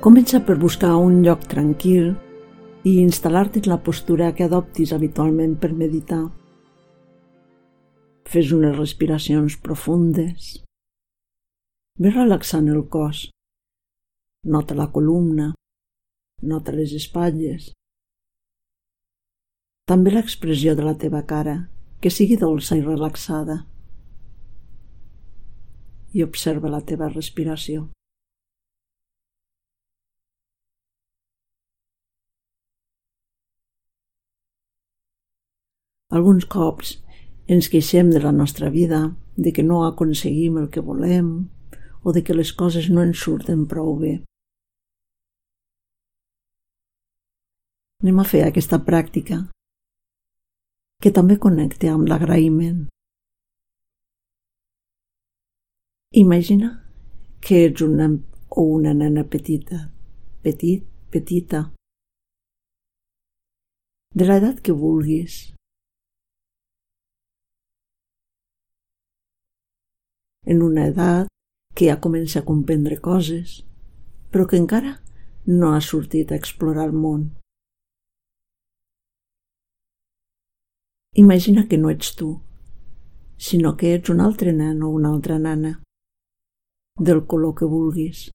Comença per buscar un lloc tranquil i instal·lar-te en la postura que adoptis habitualment per meditar. Fes unes respiracions profundes. Ves relaxant el cos. Nota la columna. Nota les espatlles. També l'expressió de la teva cara, que sigui dolça i relaxada. I observa la teva respiració. Alguns cops ens queixem de la nostra vida, de que no aconseguim el que volem o de que les coses no ens surten prou bé. Anem a fer aquesta pràctica que també connecta amb l'agraïment. Imagina que ets una o una nena petita, petit, petita, de l'edat que vulguis. En una edat que ja comença a comprendre coses, però que encara no ha sortit a explorar el món. Imagina que no ets tu, sinó que ets un altre nen o una altra nana, del color que vulguis,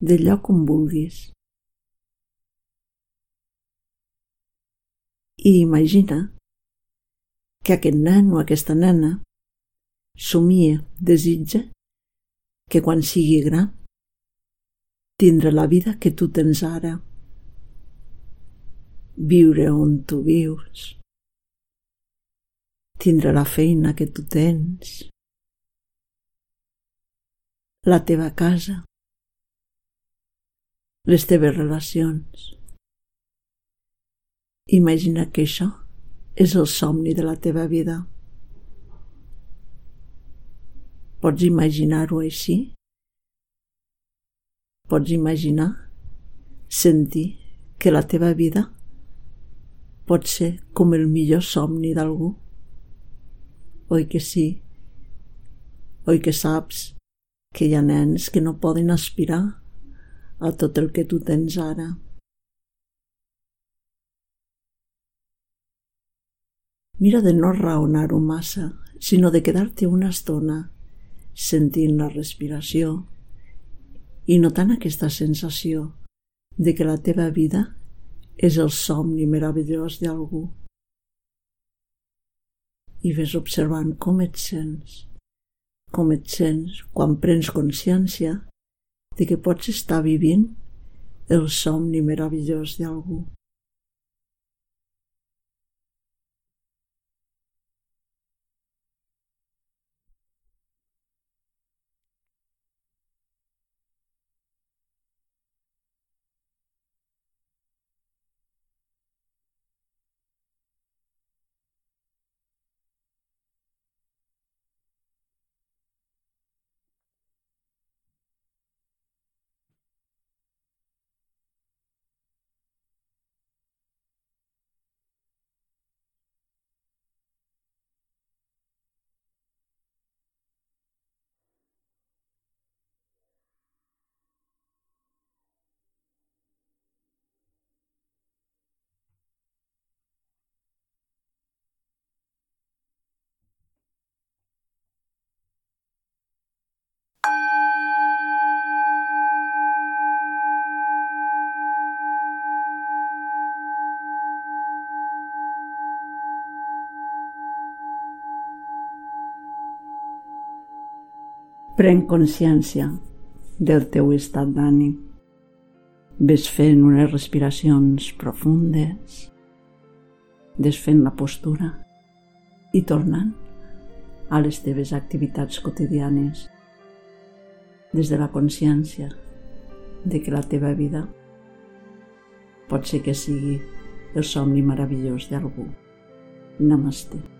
del lloc on vulguis. I imagina que aquest nen o aquesta nena somia, desitja que quan sigui gran tindrà la vida que tu tens ara, viure on tu vius, tindrà la feina que tu tens, la teva casa, les teves relacions. Imagina que això és el somni de la teva vida. Pots imaginar-ho així? Pots imaginar, sentir que la teva vida pot ser com el millor somni d'algú? Oi que sí? Oi que saps que hi ha nens que no poden aspirar a tot el que tu tens ara? Mira de no raonar-ho massa, sinó de quedar-te una estona sentint la respiració i notant aquesta sensació de que la teva vida és el somni meravellós d'algú i ves observant com et sents, com et sents quan prens consciència de que pots estar vivint el somni meravellós d'algú. Pren consciència del teu estat d'ànim. Ves fent unes respiracions profundes, desfent la postura i tornant a les teves activitats quotidianes des de la consciència de que la teva vida pot ser que sigui el somni meravellós d'algú. Namaste.